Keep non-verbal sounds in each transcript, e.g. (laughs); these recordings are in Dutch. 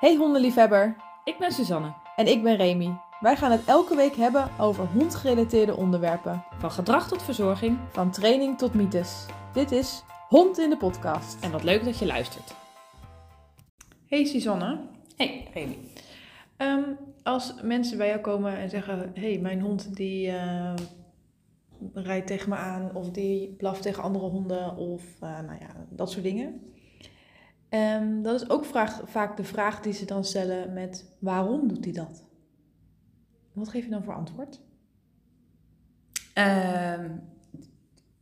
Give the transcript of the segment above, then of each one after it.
Hey hondenliefhebber, Ik ben Suzanne. en ik ben Remy. Wij gaan het elke week hebben over hondgerelateerde onderwerpen. Van gedrag tot verzorging. Van training tot mythes. Dit is Hond in de podcast. En wat leuk dat je luistert. Hey Suzanne, Hey, Remy. Ehm, als mensen bij jou komen en zeggen: hey, mijn hond die eh, rijdt tegen me aan, of die blaft tegen andere honden, of eh, nou ja, dat soort dingen. Ehm, dat is ook vraag, vaak de vraag die ze dan stellen met: waarom doet hij dat? Wat geef je dan voor antwoord? Ehm,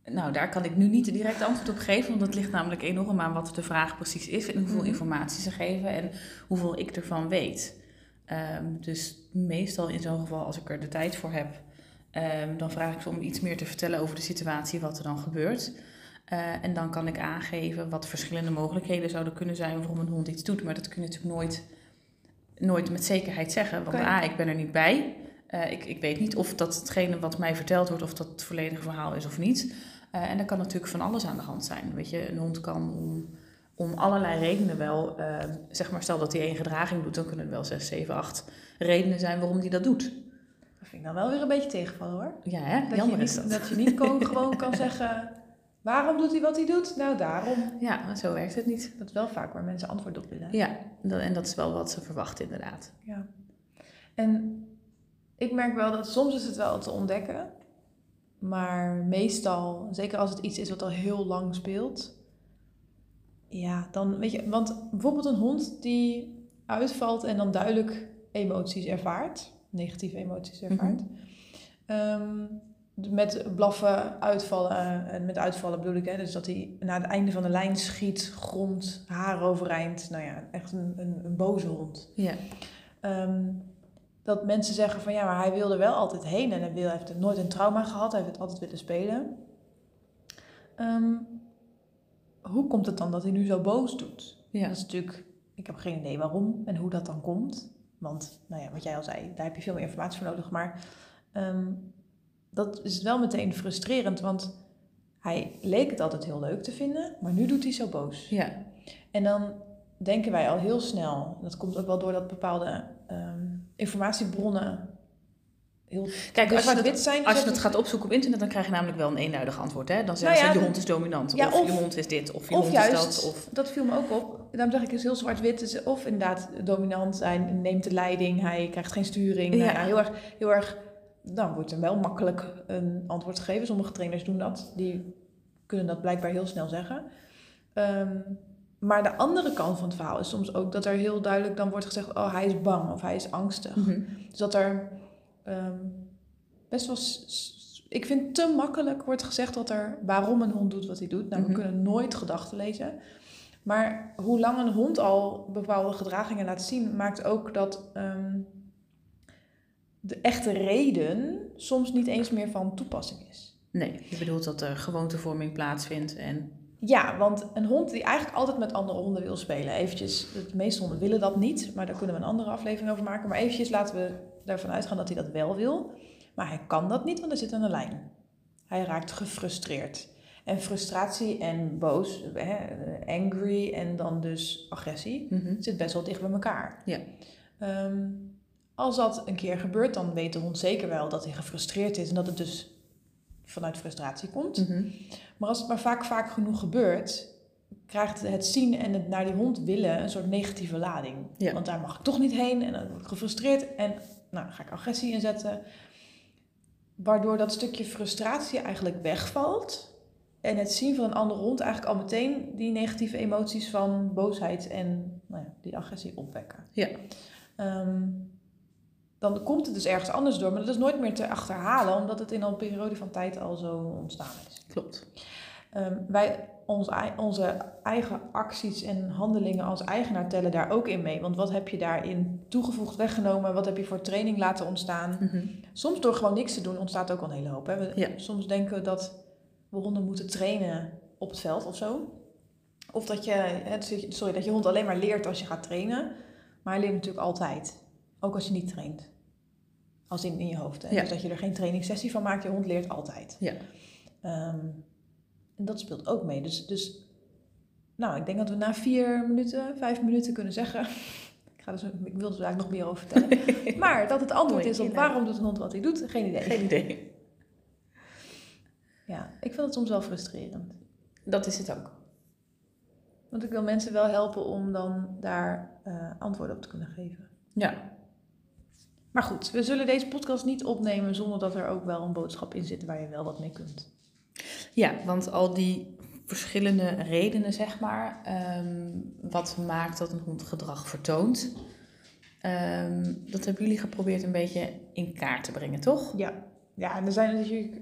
nou, daar kan ik nu niet direct antwoord op geven, want dat ligt namelijk enorm aan wat de vraag precies is en hoeveel Mhm. informatie ze geven en hoeveel ik ervan weet. Ehm, dus meestal in zo'n geval, als ik er de tijd voor heb, dan vraag ik ze om iets meer te vertellen over de situatie, wat er dan gebeurt. Eh, en dan kan ik aangeven wat verschillende mogelijkheden zouden kunnen zijn waarom een hond iets doet. Maar dat kun je natuurlijk nooit, nooit met zekerheid zeggen. Want. A, ik ben er niet bij. Eh, ik, ik weet niet of dat hetgene wat mij verteld wordt, of dat het volledige verhaal is of niet. Eh, en er kan natuurlijk van alles aan de hand zijn. Weet je, een hond kan om, om allerlei redenen wel, zeg maar, stel dat hij één gedraging doet, dan kunnen er wel zes, zeven, acht redenen zijn waarom hij dat doet. Dat vind ik dan wel weer een beetje tegenvallen hoor. Ja, hè? Dat Jammer je is niet, dat. dat je niet (laughs) gewoon kan zeggen: waarom doet hij wat hij doet? Nou, daarom. Ja, zo werkt het niet. Dat is wel vaak waar mensen antwoord op willen. Ja, en dat is wel wat ze verwachten inderdaad. Ja. En ik merk wel dat soms is het wel te ontdekken. Maar meestal, zeker als het iets is wat al heel lang speelt. Ja, dan weet je, want bijvoorbeeld een hond die uitvalt en dan duidelijk emoties ervaart, negatieve emoties ervaart. Ehm, met blaffen, uitvallen, en met uitvallen bedoel ik, hè, dus dat hij naar het einde van de lijn schiet, grond, haar overeind. Nou ja, echt een, een, een boze hond. Ja, Ehm, dat mensen zeggen van ja, maar hij wilde wel altijd heen en hij, wil, hij heeft nooit een trauma gehad, hij heeft het altijd willen spelen. Ehm, hoe komt het dan dat hij nu zo boos doet? ja. Dat is natuurlijk, ik heb geen idee waarom en hoe dat dan komt. Want, nou ja, wat jij al zei, daar heb je veel meer informatie voor nodig. Maar ehm, dat is wel meteen frustrerend, want hij leek het altijd heel leuk te vinden, maar nu doet hij zo boos. ja. En dan denken wij al heel snel, dat komt ook wel doordat bepaalde ehm, informatiebronnen heel Kijk, als je, zwart-wit het, zijn. als je het gaat opzoeken op internet, dan krijg je namelijk wel een eenduidig antwoord. Hè? Dan zeggen Nou ja, ze, je hond is dominant, Ja, of, of- je hond is dit, of je of hond juist, is dat. Of... dat viel me ook op. Daarom zeg ik, is heel zwart-wit. Dus of inderdaad dominant, hij neemt de leiding, hij krijgt geen sturing. Nou Ja. ja, heel erg, heel erg, dan wordt er wel makkelijk een antwoord gegeven. Sommige trainers doen dat, die kunnen dat blijkbaar heel snel zeggen. Ehm, maar de andere kant van het verhaal is soms ook dat er heel duidelijk dan wordt gezegd, oh hij is bang of hij is angstig. Mhm. Dus dat er ehm, best wel. Ik vind te makkelijk wordt gezegd dat er waarom een hond doet wat hij doet. Nou, we Mhm. kunnen nooit gedachten lezen. Maar hoe lang een hond al bepaalde gedragingen laat zien, maakt ook dat ehm, de echte reden soms niet eens meer van toepassing is. Nee, je bedoelt dat er gewoontevorming plaatsvindt en... Ja, want een hond die eigenlijk altijd met andere honden wil spelen. Eventjes, de meeste honden willen dat niet, maar daar kunnen we een andere aflevering over maken. Maar eventjes laten we ervan uitgaan dat hij dat wel wil. Maar hij kan dat niet, want hij zit aan de lijn. Hij raakt gefrustreerd. En frustratie en boos, hè, angry en dan dus agressie, Mhm. zit best wel dicht bij elkaar. Ja. Ehm, als dat een keer gebeurt, dan weet de hond zeker wel dat hij gefrustreerd is en dat het dus vanuit frustratie komt. Mhm. Maar als het maar vaak, vaak genoeg gebeurt, krijgt het zien en het naar die hond willen een soort negatieve lading. Ja. Want daar mag ik toch niet heen en dan word ik gefrustreerd en nou, ga ik agressie inzetten. Waardoor dat stukje frustratie eigenlijk wegvalt. En het zien van een andere hond eigenlijk al meteen die negatieve emoties van boosheid en nou ja, die agressie opwekken. Ja. Ehm, dan komt het dus ergens anders door, maar dat is nooit meer te achterhalen, omdat het in een periode van tijd al zo ontstaan is. Klopt. Ehm, wij, onze, ei- onze eigen acties en handelingen als eigenaar tellen daar ook in mee. Want wat heb je daarin toegevoegd, weggenomen? Wat heb je voor training laten ontstaan? Mhm. Soms door gewoon niks te doen ontstaat ook al een hele hoop. Hè? We- Ja. Soms denken we dat we honden moeten trainen op het veld of zo. Of dat je, sorry, dat je hond alleen maar leert als je gaat trainen. Maar hij leert natuurlijk altijd. Ook als je niet traint. Als in, in je hoofd. Hè? Ja. Dus dat je er geen trainingssessie van maakt. Je hond leert altijd. Ja. Ehm, en dat speelt ook mee. Dus, dus nou, ik denk dat we na vier minuten, vijf minuten kunnen zeggen. (laughs) ik ga dus, ik wil er dus eigenlijk nog meer over vertellen. (laughs) maar dat het antwoord is op waarom doet een hond wat hij doet, geen idee. Geen idee. Ja, ik vind het soms wel frustrerend. Dat is het ook. Want ik wil mensen wel helpen om dan daar eh, antwoorden op te kunnen geven. Ja. Maar goed, we zullen deze podcast niet opnemen zonder dat er ook wel een boodschap in zit waar je wel wat mee kunt. Ja, want al die verschillende redenen, zeg maar, ehm, wat maakt dat een hond gedrag vertoont, ehm, dat hebben jullie geprobeerd een beetje in kaart te brengen, toch? Ja, ja en er zijn natuurlijk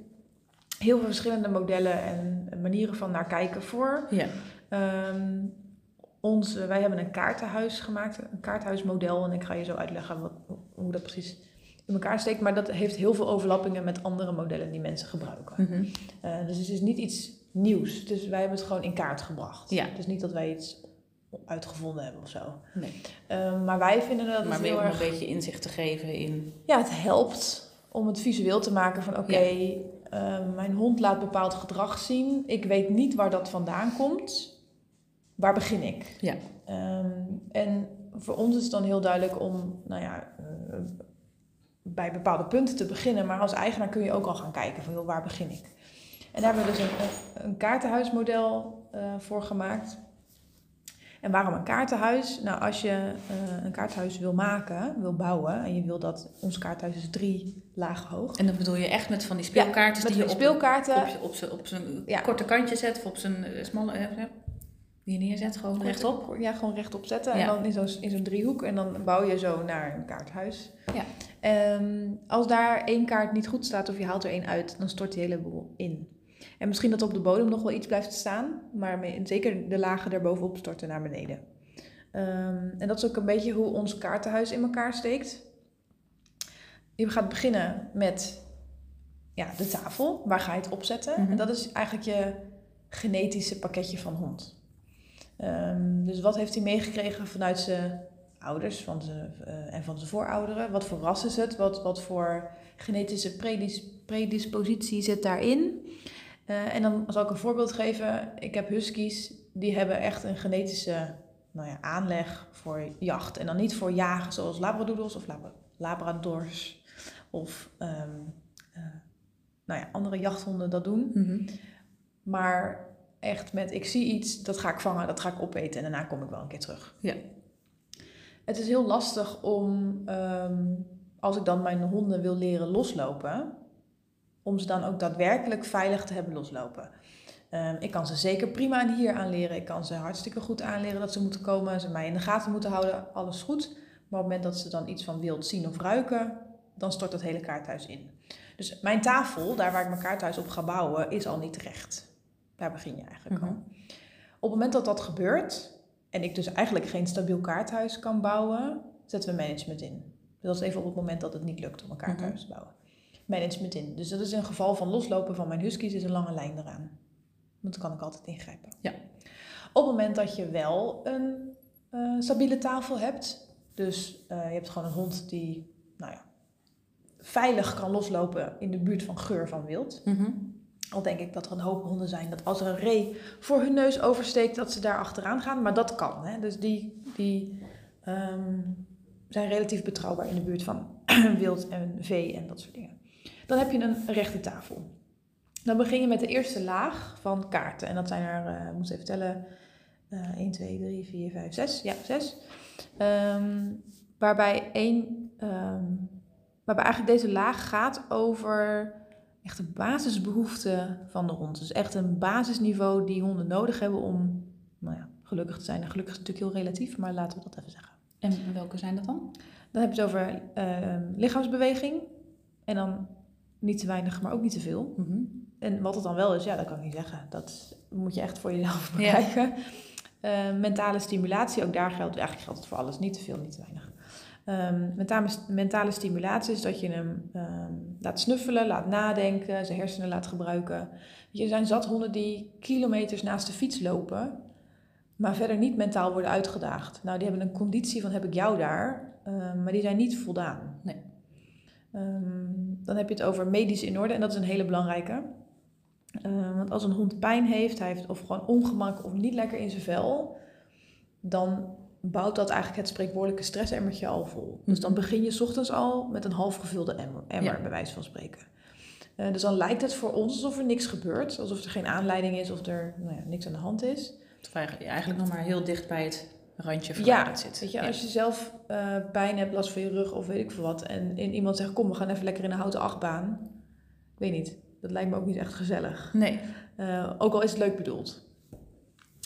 heel veel verschillende modellen en manieren van naar kijken voor. Ja. Ehm, onze, wij hebben een kaartenhuis gemaakt, een kaartenhuismodel. En ik ga je zo uitleggen wat, hoe dat precies in elkaar steekt. Maar dat heeft heel veel overlappingen met andere modellen die mensen gebruiken. Mhm. Eh, dus het is niet iets nieuws. Dus wij hebben het gewoon in kaart gebracht. Ja. Dus niet dat wij iets uitgevonden hebben of zo. Nee. Ehm, maar wij vinden dat maar het heel erg... een beetje inzicht te geven in. Ja, het helpt om het visueel te maken van oké, eh, mijn hond laat bepaald gedrag zien. Ik weet niet waar dat vandaan komt. Waar begin ik? Ja. Ehm, en voor ons is het dan heel duidelijk om, nou ja, eh, bij bepaalde punten te beginnen. Maar als eigenaar kun je ook al gaan kijken van, joh, waar begin ik? En daar hebben we dus een, een kaartenhuismodel eh, voor gemaakt. En waarom een kaartenhuis? Nou, als je eh, een kaartenhuis wil maken, wil bouwen, en je wil dat, ons kaartenhuis is drie lagen hoog. En dat bedoel je echt met van die speelkaartjes Met die je speelkaarten. op, op, zijn- op zijn Ja. korte kantje zet of op zijn smalle. Die je neerzet, gewoon rechtop. Ja, gewoon rechtop zetten. En dan in zo'n in zo'n driehoek. En dan bouw je zo naar een kaarthuis. Ja. Ehm, als daar één kaart niet goed staat of je haalt er één uit, dan stort die hele boel in. En misschien dat op de bodem nog wel iets blijft staan. Maar zeker de lagen daarbovenop storten naar beneden. Ehm, en dat is ook een beetje hoe ons kaartenhuis in elkaar steekt. Je gaat beginnen met ja, de tafel. Waar ga je het opzetten? Mhm. En dat is eigenlijk je genetische pakketje van hond. Ehm, dus wat heeft hij meegekregen vanuit zijn ouders van zijn, eh, en van zijn voorouderen? Wat voor ras is het? Wat, wat voor genetische predis- predispositie zit daarin? Eh, en dan zal ik een voorbeeld geven. Ik heb huskies, die hebben echt een genetische nou ja, aanleg voor jacht. En dan niet voor jagen zoals labradoodles of lab- labradors of ehm, eh, nou ja, andere jachthonden dat doen. Mhm. Maar echt met ik zie iets, dat ga ik vangen, dat ga ik opeten en daarna kom ik wel een keer terug. Ja. Het is heel lastig om, ehm, als ik dan mijn honden wil leren loslopen, om ze dan ook daadwerkelijk veilig te hebben loslopen. Ehm, ik kan ze zeker prima aan hier aanleren. Ik kan ze hartstikke goed aanleren dat ze moeten komen, ze mij in de gaten moeten houden, alles goed. Maar op het moment dat ze dan iets van wild zien of ruiken, dan stort het hele kaarthuis in. Dus mijn tafel, daar waar ik mijn kaarthuis op ga bouwen, is al niet recht. Daar begin je eigenlijk Mhm. al. Op het moment dat dat gebeurt, en ik dus eigenlijk geen stabiel kaarthuis kan bouwen, zetten we management in. Dus dat is even op het moment dat het niet lukt om een kaarthuis te bouwen. Management in. Dus dat is een geval van loslopen van mijn huskies, is een lange lijn eraan. Want dan kan ik altijd ingrijpen. Ja. Op het moment dat je wel een eh, stabiele tafel hebt, dus eh, je hebt gewoon een hond die, nou ja, veilig kan loslopen in de buurt van geur van wild. Mhm. Al denk ik dat er een hoop honden zijn dat als er een ree voor hun neus oversteekt, dat ze daar achteraan gaan. Maar dat kan. Hè? Dus die, die ehm, zijn relatief betrouwbaar in de buurt van (clears throat) wild en vee en dat soort dingen. Dan heb je een rechte tafel. Dan begin je met de eerste laag van kaarten. En dat zijn er, eh, ik moet even tellen, eh 1, 2, 3, 4, 5, 6. Ja, 6. Ehm, waarbij, één, ehm, waarbij eigenlijk deze laag gaat over echt de basisbehoeften van de hond. Dus echt een basisniveau die honden nodig hebben om nou ja, gelukkig te zijn. En gelukkig is natuurlijk heel relatief, maar laten we dat even zeggen. En welke zijn dat dan? Dan heb je het over ehm, lichaamsbeweging. En dan niet te weinig, maar ook niet te veel. Mhm. En wat het dan wel is, ja, dat kan ik niet zeggen. Dat moet je echt voor jezelf Ja. bekijken. Eh, mentale stimulatie, ook daar geldt, eigenlijk geldt het voor alles. Niet te veel, niet te weinig. Ehm, mentale, mentale stimulatie is dat je hem ehm, laat snuffelen, laat nadenken, zijn hersenen laat gebruiken. Je, er zijn zat honden die kilometers naast de fiets lopen, maar verder niet mentaal worden uitgedaagd. Nou, die hebben een conditie van heb ik jou daar, ehm, maar die zijn niet voldaan. Nee. Dan heb je het over medisch in orde en dat is een hele belangrijke. Want als een hond pijn heeft, hij heeft of gewoon ongemak of niet lekker in zijn vel, dan bouwt dat eigenlijk het spreekwoordelijke stressemmertje al vol. Dus dan Mhm. begin je 's ochtends al met een half gevulde emmer, emmer Ja. bij wijze van spreken. Eh, dus dan lijkt het voor ons alsof er niks gebeurt, alsof er geen aanleiding is of er nou ja, niks aan de hand is. Terwijl je eigenlijk nog maar heel dicht bij het randje Ja, verwijderd zit. weet je, Ja. als je zelf eh, pijn hebt, last van je rug of weet ik veel wat, en, iemand zegt: Kom, we gaan even lekker in een houten achtbaan. Ik weet niet, dat lijkt me ook niet echt gezellig. Nee. Eh, ook al is het leuk bedoeld.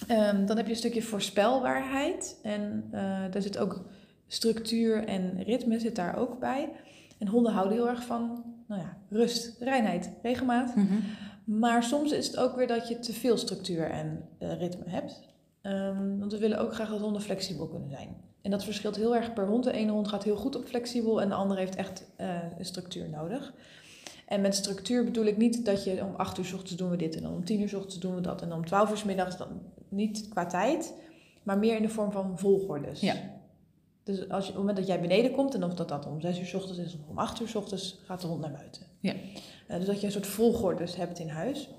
Ehm, dan heb je een stukje voorspelbaarheid. En eh, daar zit ook structuur en ritme zit daar ook bij. En honden houden heel erg van nou ja, rust, reinheid, regelmaat. Mhm. Maar soms is het ook weer dat je te veel structuur en eh, ritme hebt. Ehm, want we willen ook graag dat honden flexibel kunnen zijn. En dat verschilt heel erg per hond. De ene hond gaat heel goed op flexibel en de andere heeft echt eh, een structuur nodig. En met structuur bedoel ik niet dat je om 8 uur 's ochtends doen we dit en dan om 10 uur 's ochtends doen we dat en dan om 12 uur 's middags dan niet qua tijd, maar meer in de vorm van volgordes. Ja. Dus als je, op het moment dat jij beneden komt en of dat, dat om 6 uur 's ochtends is of om 8 uur 's ochtends, gaat de hond naar buiten. Ja. Eh, dus dat je een soort volgordes hebt in huis.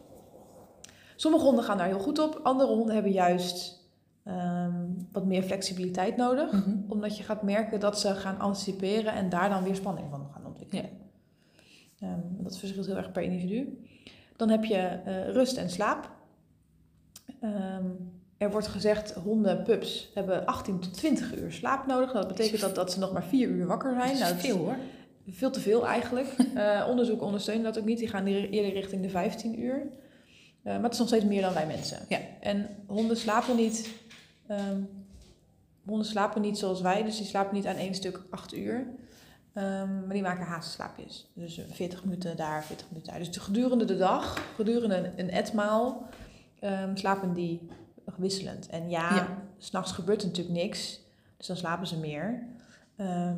Sommige honden gaan daar heel goed op, andere honden hebben juist ehm, wat meer flexibiliteit nodig Mhm. omdat je gaat merken dat ze gaan anticiperen en daar dan weer spanning van gaan ontwikkelen. Ehm, dat verschilt heel erg per individu. Dan heb je eh, rust en slaap. Ehm, er wordt gezegd, honden, pups hebben 18 tot 20 uur slaap nodig. Dat betekent dat, dat ze nog maar 4 uur wakker zijn. Dat is Nou, dat is veel hoor. veel te veel eigenlijk. (laughs) Eh onderzoek ondersteunen dat ook niet. Die gaan eerder richting de 15 uur. Eh, maar het is nog steeds meer dan wij mensen. Ja. En honden slapen niet. ehm, honden slapen niet zoals wij, dus die slapen niet aan één stuk 8 uur. Ehm, maar die maken hazenslaapjes. Dus eh, 40 minuten daar, 40 minuten daar. Dus de- gedurende de dag, gedurende een, etmaal, ehm, slapen die wisselend. En ja, Ja. s s'nachts gebeurt er natuurlijk niks. Dus dan slapen ze meer. Ehm,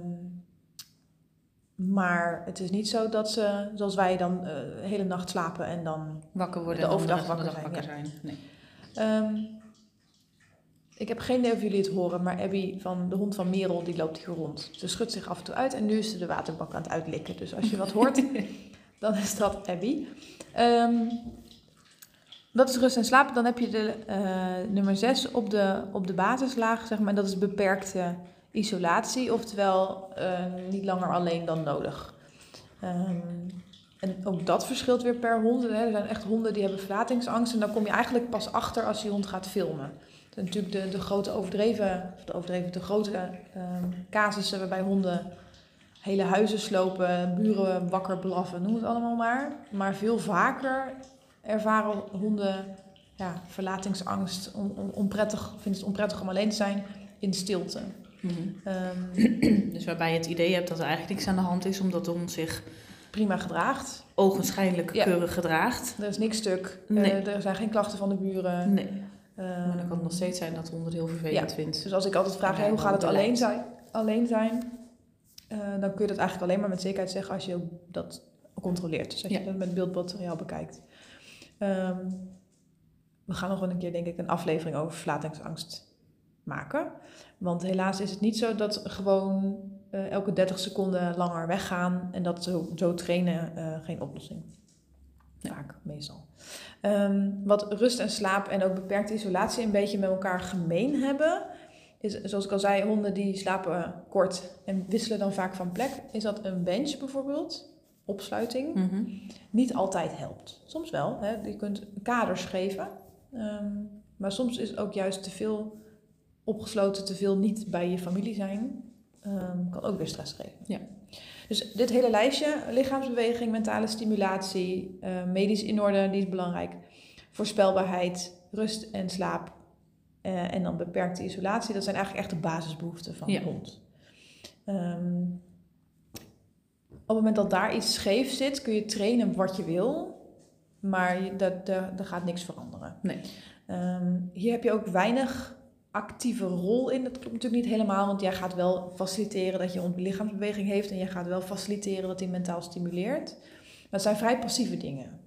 maar het is niet zo dat ze, zoals wij, dan eh, de hele nacht slapen en dan Wakker worden De overdag wakker zijn, wakker zijn. Nee. Ik heb geen idee of jullie het horen, maar Abby van de hond van Merel, die loopt hier rond. Ze schudt zich af en toe uit en nu is ze de waterbak aan het uitlikken. Dus als je wat hoort, (laughs) dan is dat Abby. Ehm, dat is rust en slapen. Dan heb je de eh, nummer 6 op de, op de basislaag, zeg maar. En dat is beperkte isolatie, oftewel eh, niet langer alleen dan nodig. Ehm, en ook dat verschilt weer per hond. Hè. Er zijn echt honden die hebben verlatingsangst. En dan kom je eigenlijk pas achter als je hond gaat filmen. Natuurlijk de, de grote overdreven, of de overdreven, de grote ehm, casussen waarbij honden hele huizen slopen, buren wakker blaffen, noem het allemaal maar. Maar veel vaker ervaren honden ja, verlatingsangst, on, on- onprettig, vinden het onprettig om alleen te zijn in stilte. Mhm. Ehm, (clears throat) Dus waarbij je het idee hebt dat er eigenlijk niks aan de hand is, omdat de hond zich prima gedraagt. ogenschijnlijk Ja. keurig gedraagt. Er is niks stuk. Nee. Eh, er zijn geen klachten van de buren. Nee. Ehm, Maar dan kan het nog steeds zijn dat de hond het heel vervelend vindt. Dus als ik altijd vraag, hey, hoe gaat het alleen zijn, alleen zijn eh, dan kun je dat eigenlijk alleen maar met zekerheid zeggen als je dat controleert. Dus als Ja. je dat met beeldmateriaal bekijkt. Ehm, we gaan nog wel een keer, denk ik, een aflevering over verlatingsangst maken. Want helaas is het niet zo dat gewoon eh, elke 30 seconden langer weggaan en dat zo, zo trainen eh, geen oplossing. Vaak, meestal. Ehm, wat rust en slaap en ook beperkte isolatie een beetje met elkaar gemeen hebben, is zoals ik al zei, honden die slapen kort en wisselen dan vaak van plek. Is dat een bench bijvoorbeeld, opsluiting, Mhm. niet altijd helpt. Soms wel, hè? je kunt kaders geven, ehm, maar soms is ook juist te veel opgesloten, te veel niet bij je familie zijn, ehm, kan ook weer stress geven. Ja. Dus dit hele lijstje, lichaamsbeweging, mentale stimulatie, eh, medisch in orde, die is belangrijk. Voorspelbaarheid, rust en slaap eh, en dan beperkte isolatie, dat zijn eigenlijk echt de basisbehoeften van Ja. de hond. Ehm, op het moment dat daar iets scheef zit, kun je trainen wat je wil, maar dat, daar, daar gaat niks veranderen. Nee. Ehm, hier heb je ook weinig actieve rol in. Dat klopt natuurlijk niet helemaal, want jij gaat wel faciliteren dat je hond lichaamsbeweging heeft en jij gaat wel faciliteren dat hij mentaal stimuleert. Maar het zijn vrij passieve dingen.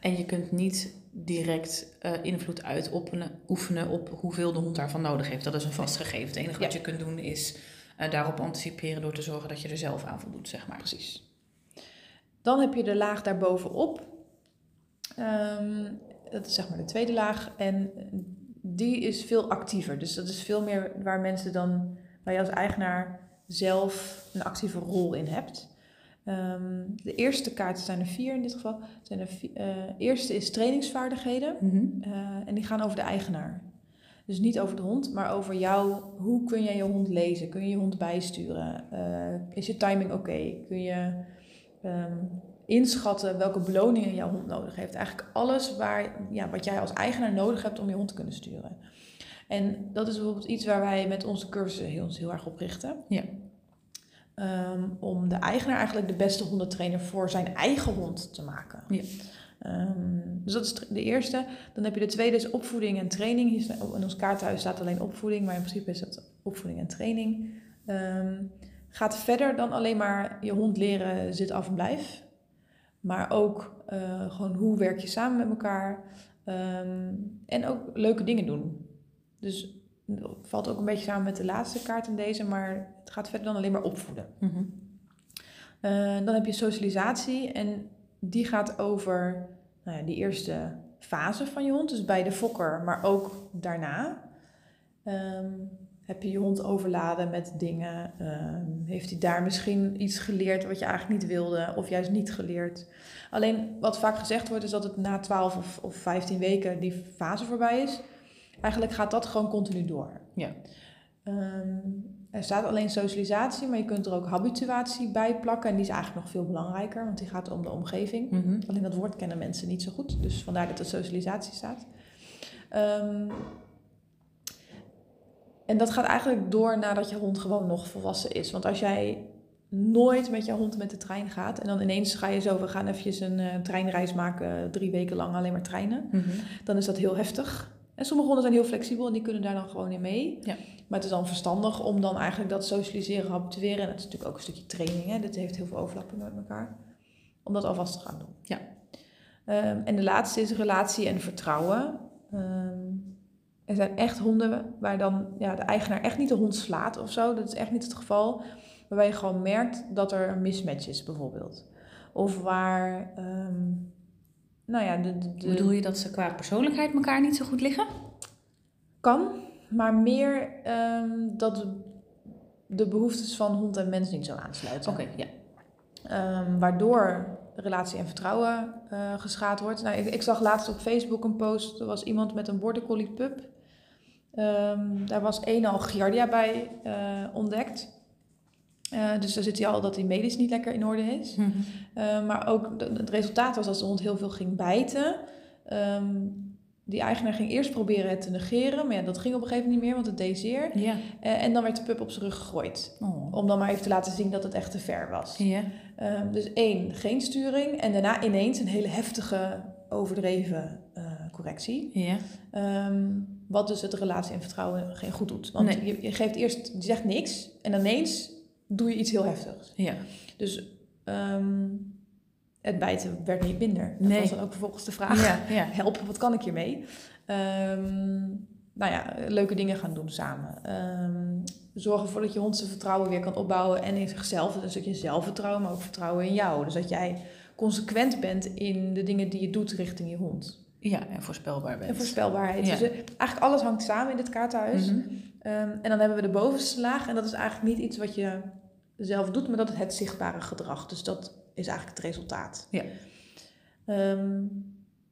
En je kunt niet direct eh, invloed uitoefenen oefenen op hoeveel de hond daarvan nodig heeft. Dat is een vast gegeven. Het enige wat je kunt doen is eh, daarop anticiperen door te zorgen dat je er zelf aan voldoet, zeg maar. Precies. Dan heb je de laag daarbovenop. Ehm dat is zeg maar de tweede laag. En die is veel actiever. Dus dat is veel meer waar mensen dan, waar je als eigenaar zelf een actieve rol in hebt. Ehm, de eerste kaarten zijn er vier in dit geval. Zijn er vier, eh, eerste is trainingsvaardigheden. Mhm. eh, en die gaan over de eigenaar. Dus niet over de hond, maar over jou. Hoe kun je je hond lezen? Kun je je hond bijsturen? Eh, is je timing oké? Kun je ehm, inschatten welke beloningen jouw hond nodig heeft? Eigenlijk alles waar, ja, wat jij als eigenaar nodig hebt om je hond te kunnen sturen. En dat is bijvoorbeeld iets waar wij met onze cursussen heel, ons heel erg op richten. Ja. Ehm, om de eigenaar eigenlijk de beste hondentrainer voor zijn eigen hond te maken. Ja. Ehm, dus dat is de eerste. Dan heb je de tweede is opvoeding en training. Hier staat, in ons kaartenhuis staat alleen opvoeding, maar in principe is dat opvoeding en training. Ehm, gaat verder dan alleen maar je hond leren zit af en blijf. Maar ook eh, gewoon hoe werk je samen met elkaar. Ehm, en ook leuke dingen doen. Dus valt ook een beetje samen met de laatste kaart in deze, maar het gaat verder dan alleen maar opvoeden. Mhm. Eh, dan heb je socialisatie en die gaat over nou ja, die eerste fase van je hond, dus bij de fokker, maar ook daarna. Ehm, heb je je hond overladen met dingen? Ehm, heeft hij daar misschien iets geleerd wat je eigenlijk niet wilde, of juist niet geleerd? Alleen wat vaak gezegd wordt, is dat het na 12 of, of 15 weken die fase voorbij is. Eigenlijk gaat dat gewoon continu door. Ja. Ehm, er staat alleen socialisatie, maar je kunt er ook habituatie bij plakken. En die is eigenlijk nog veel belangrijker, want die gaat om de omgeving. Mhm. Alleen dat woord kennen mensen niet zo goed, dus vandaar dat er socialisatie staat. Ehm, en dat gaat eigenlijk door nadat je hond gewoon nog volwassen is. Want als jij nooit met je hond met de trein gaat en dan ineens ga je zo, we gaan eventjes een eh, treinreis maken, drie weken lang alleen maar treinen, Mhm. dan is dat heel heftig. En sommige honden zijn heel flexibel en die kunnen daar dan gewoon in mee. Ja. Maar het is dan verstandig om dan eigenlijk dat socialiseren, habitueren, en dat is natuurlijk ook een stukje training, hè? dit heeft heel veel overlappingen met elkaar, om dat alvast te gaan doen. Ja. Ehm, en de laatste is relatie en vertrouwen. Ehm, er zijn echt honden waar dan ja, de eigenaar echt niet de hond slaat of zo. Dat is echt niet het geval. Waarbij je gewoon merkt dat er een mismatch is, bijvoorbeeld. Of waar, ehm, nou ja, de, de, de- Bedoel je dat ze qua persoonlijkheid elkaar niet zo goed liggen? kan, maar meer ehm, dat de, de behoeftes van hond en mens niet zo aansluiten. Oké, ja. Ehm, waardoor relatie en vertrouwen eh, geschaad wordt. Nou, ik, ik zag laatst op Facebook een post. Er was iemand met een border collie pup. Ehm, daar was één al Giardia bij eh, ontdekt. Eh, dus daar zit hij al dat hij medisch niet lekker in orde is. Mhm. Eh, maar ook de- het resultaat was als de hond heel veel ging bijten. Ehm, die eigenaar ging eerst proberen het te negeren. Maar ja, dat ging op een gegeven moment niet meer, want het deed zeer. Ja. Eh, en dan werd de pup op zijn rug gegooid. Oh. Om dan maar even te laten zien dat het echt te ver was. Ja. Ehm, dus één, geen sturing. En daarna ineens een hele heftige, overdreven correctie. Ja. Ehm, wat dus het relatie en vertrouwen geen goed doet. Want Nee. je, je geeft eerst, je zegt niks. En ineens doe je iets heel heftigs. Ja. Dus ehm, het bijten werd niet minder. Dat Nee. was dan ook vervolgens de vraag. Ja. Ja. (laughs) Help, wat kan ik hiermee? Ehm nou ja, leuke dingen gaan doen samen. Ehm zorg ervoor dat je hond zijn vertrouwen weer kan opbouwen. En in zichzelf, dus dat je zelfvertrouwen, maar ook vertrouwen in jou. Dus dat jij consequent bent in de dingen die je doet richting je hond. Ja, en voorspelbaar bent. En voorspelbaarheid. Ja. Dus eh, eigenlijk alles hangt samen in dit kaartenhuis. Mhm. Ehm, en dan hebben we de bovenste laag. En dat is eigenlijk niet iets wat je zelf doet, maar dat is het zichtbare gedrag. Dus dat is eigenlijk het resultaat. Ja. Ehm,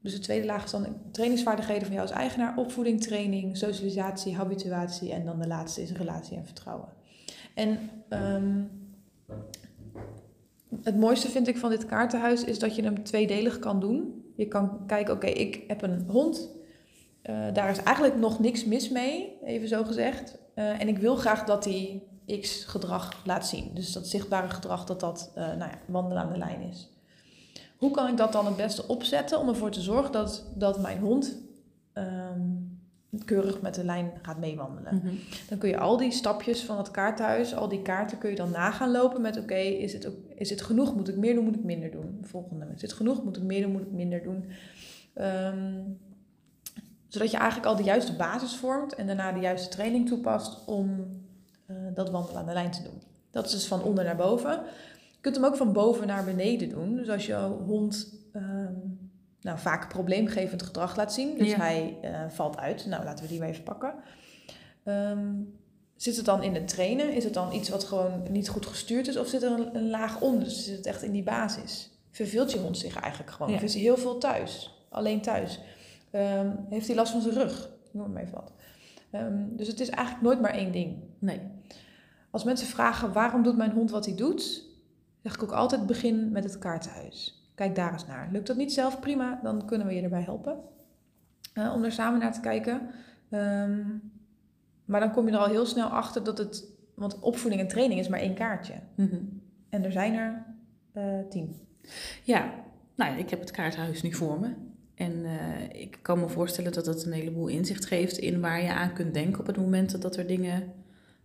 dus de tweede laag is dan trainingsvaardigheden van jou als eigenaar, opvoeding, training, socialisatie, habituatie. En dan de laatste is relatie en vertrouwen. En ehm, het mooiste vind ik van dit kaartenhuis is dat je hem tweedelig kan doen. Je kan kijken, oké, ik heb een hond. Eh, daar is eigenlijk nog niks mis mee, even zo gezegd. Eh, en ik wil graag dat hij X gedrag laat zien. Dus dat zichtbare gedrag, dat dat eh, nou ja, wandelen aan de lijn is. Hoe kan ik dat dan het beste opzetten om ervoor te zorgen dat, dat mijn hond ehm, keurig met de lijn gaat meewandelen? Mhm. Dan kun je al die stapjes van het kaarthuis, al die kaarten kun je dan nagaan lopen met oké, is, het ook- is het genoeg? Moet ik meer doen? Moet ik minder doen? Volgende. Is het genoeg? Moet ik meer doen? Moet ik minder doen? Ehm, zodat je eigenlijk al de juiste basis vormt en daarna de juiste training toepast om eh, dat wandelen aan de lijn te doen. Dat is dus van onder naar boven. Je kunt hem ook van boven naar beneden doen. Dus als je hond ehm, nou, vaak probleemgevend gedrag laat zien. Dus Ja. hij eh, valt uit. Nou, laten we die maar even pakken. Ehm, zit het dan in het trainen? Is het dan iets wat gewoon niet goed gestuurd is? Of zit er een, een laag onder? Dus zit het echt in die basis? Verveelt je hond zich eigenlijk gewoon? Ja. Of is hij heel veel thuis? Alleen thuis? Ehm, heeft hij last van zijn rug? Noem maar even wat. Ehm, dus het is eigenlijk nooit maar één ding. Nee. Als mensen vragen waarom doet mijn hond wat hij doet, zeg ik ook altijd begin met het kaartenhuis. Kijk daar eens naar. Lukt dat niet zelf, prima, dan kunnen we je erbij helpen. eh, om er samen naar te kijken. Ehm, maar dan kom je er al heel snel achter dat het, want opvoeding en training is maar één kaartje. Mhm. En er zijn er eh, tien. Ja, nou ja, ik heb het kaarthuis nu voor me. En eh, ik kan me voorstellen dat het een heleboel inzicht geeft in waar je aan kunt denken op het moment dat er dingen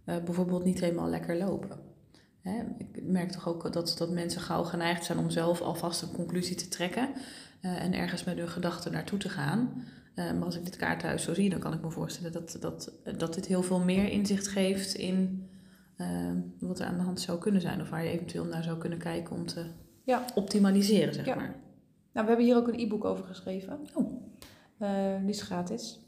eh, bijvoorbeeld niet helemaal lekker lopen. Hè, ik merk toch ook dat, dat mensen gauw geneigd zijn om zelf alvast een conclusie te trekken en ergens met hun gedachten naartoe te gaan. Eh, maar als ik dit kaarthuis zo zie, dan kan ik me voorstellen dat, dat, dat dit heel veel meer inzicht geeft in eh, wat er aan de hand zou kunnen zijn. Of waar je eventueel naar zou kunnen kijken om te Ja. optimaliseren, zeg Ja. maar. Nou, we hebben hier ook een e-book over geschreven. Oh. Eh, die is gratis.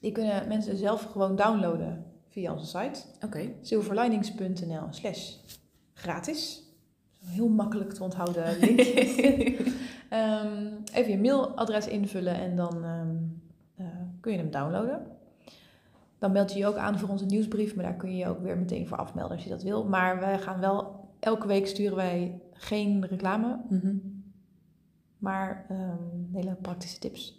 Die kunnen mensen zelf gewoon downloaden via onze site. Oké. silverlinings.nl slash gratis. Heel makkelijk te onthouden link. (laughs) Ehm, even je mailadres invullen en dan ehm, eh, kun je hem downloaden. Dan meld je je ook aan voor onze nieuwsbrief, maar daar kun je je ook weer meteen voor afmelden als je dat wil. Maar wij gaan wel, elke week sturen wij geen reclame, Mhm. maar ehm, hele praktische tips.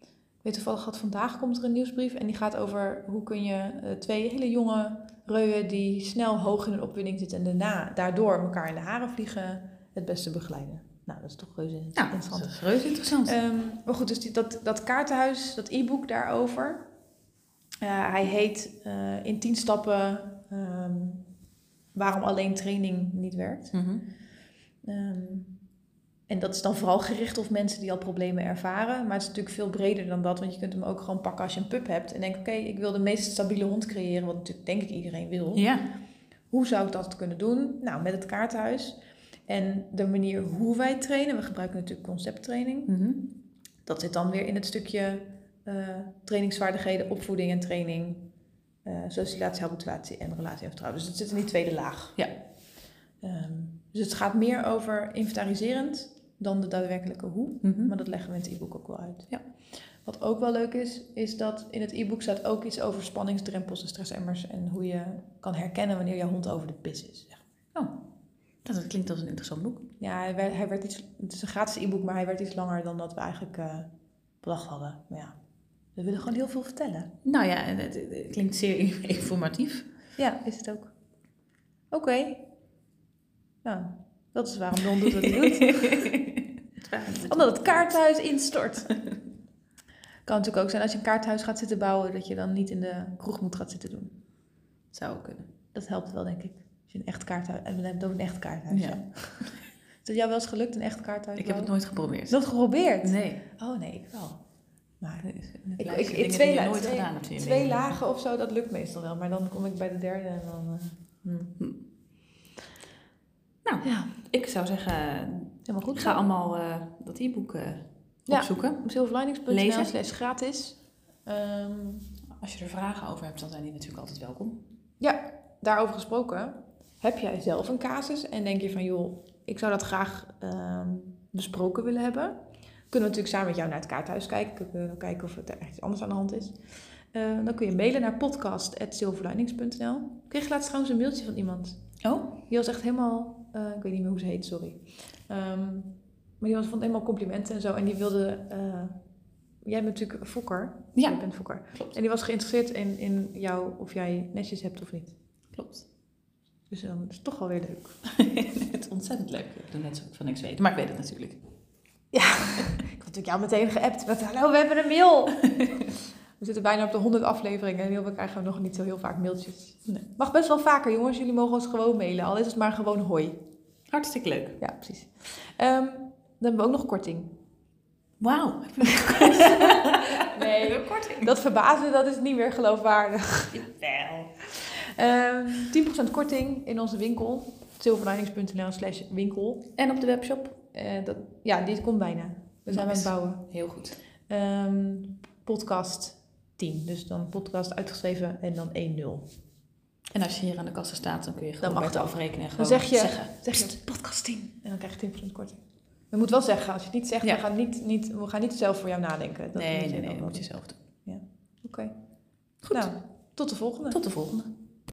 Ik weet toevallig dat vandaag komt er een nieuwsbrief en die gaat over hoe kun je eh, twee hele jonge reuën die snel hoog in een opwinding zitten en daarna daardoor elkaar in de haren vliegen, het beste begeleiden. Nou, dat is toch reuze Nou, dat interessant. is reuze interessant. Ehm, maar goed, dus die, dat, dat kaartenhuis, dat e-book daarover. eh, hij heet eh, in 10 stappen ehm, waarom alleen training niet werkt. Mhm. Ehm, en dat is dan vooral gericht op mensen die al problemen ervaren. Maar het is natuurlijk veel breder dan dat. Want je kunt hem ook gewoon pakken als je een pup hebt. En denk, oké, ik wil de meest stabiele hond creëren. Wat natuurlijk denk ik iedereen wil. Ja. Hoe zou ik dat kunnen doen? Nou, met het kaartenhuis. En de manier hoe wij trainen. We gebruiken natuurlijk concepttraining. Mhm. Dat zit dan weer in het stukje eh, trainingsvaardigheden, opvoeding en training. eh, socialisatie, habituatie en relatie en vertrouwen. Dus het zit in die tweede laag. Ja. Ehm, dus het gaat meer over inventariserend dan de daadwerkelijke hoe. Mhm. Maar dat leggen we in het e-book ook wel uit. Ja. Wat ook wel leuk is, is dat in het e-book staat ook iets over spanningsdrempels en stressemmers. En hoe je kan herkennen wanneer je hond over de pis is. zeg Oh, dat, dat klinkt als een interessant boek. Ja, hij werd, hij werd iets, het is een gratis e-book, maar hij werd iets langer dan dat we eigenlijk eh, bedacht hadden. Maar ja, we willen gewoon heel veel vertellen. Nou ja, het, het- klinkt zeer (laughs) informatief. Ja, is het ook. Oké. Nou, dat is waarom Don doet wat hij doet. (laughs) Omdat het kaarthuis instort. Kan natuurlijk ook zijn als je een kaarthuis gaat zitten bouwen, dat je dan niet in de kroeg moet gaan zitten doen. Zou kunnen. Dat helpt wel, denk ik. Je een echt kaarthuis... En we hebben over een echt kaarthuis. Ja. Ja. Is het jou wel eens gelukt, een echt kaarthuis Ik heb het nooit geprobeerd. Nog geprobeerd? Nee. Oh nee, ik wel. Maar Ik, ik, ik, twee, la- nooit twee, gedaan je twee lagen of zo, dat lukt meestal wel. Maar dan kom ik bij de derde en dan... eh, hmm. Nou, Ja, ik zou zeggen, helemaal goed. ik ga allemaal eh, dat e-book eh, Ja. opzoeken. Op silverlinings.nl slash gratis. Ehm, Als je er vragen over hebt, dan zijn die natuurlijk altijd welkom. ja, daarover gesproken. Heb jij zelf een casus en denk je van joh, ik zou dat graag ehm, besproken willen hebben? Kunnen we natuurlijk samen met jou naar het kaarthuis kijken. Kunnen we kijken of er echt iets anders aan de hand is. Eh, dan kun je mailen naar podcast.silverlinings.nl. Ik kreeg laatst trouwens een mailtje van iemand. Oh? Die was echt helemaal, eh, ik weet niet meer hoe ze heet, sorry. Ehm, maar die was, vond helemaal complimenten en zo. En die wilde, eh, jij bent natuurlijk fokker. Ja. Jij bent fokker. Klopt. En die was geïnteresseerd in, in jou, of jij netjes hebt of niet. Klopt. Dus dan is het toch wel weer leuk. (laughs) het is ontzettend leuk. Ik doe net zo van niks weten, maar ik weet het natuurlijk. Ja, (laughs) ik had natuurlijk jou meteen geappt met hallo, we hebben een mail. (laughs) we zitten bijna op de 100 afleveringen en we krijgen nog niet zo heel vaak mailtjes. Nee. Mag best wel vaker jongens, jullie mogen ons gewoon mailen. Al is het maar gewoon hoi. Hartstikke leuk. Ja, precies. Ehm, dan hebben we ook nog korting. Wauw. Nee, korting. dat verbazen, dat is niet meer geloofwaardig. Wel. Ehm 10% korting in onze winkel. silverlinings.nl slash winkel. En op de webshop? Eh, dat, ja, die komt bijna. We zijn aan het bouwen. Heel goed. Ehm, podcast 10. Dus dan podcast uitgeschreven en dan 1-0. En als je hier aan de kassa staat, dan kun je gewoon het afrekenen en Dan gewoon zeg je, zeggen. zeg je podcast 10 en dan krijg je 10% korting. Je moet wel zeggen, als je het niet zegt, Ja. we, gaan niet, niet, we gaan niet zelf voor jou nadenken. Dat nee, nee, nee, dat moet je zelf doen. Oké. Goed. Nou, tot de volgende. Tot de volgende.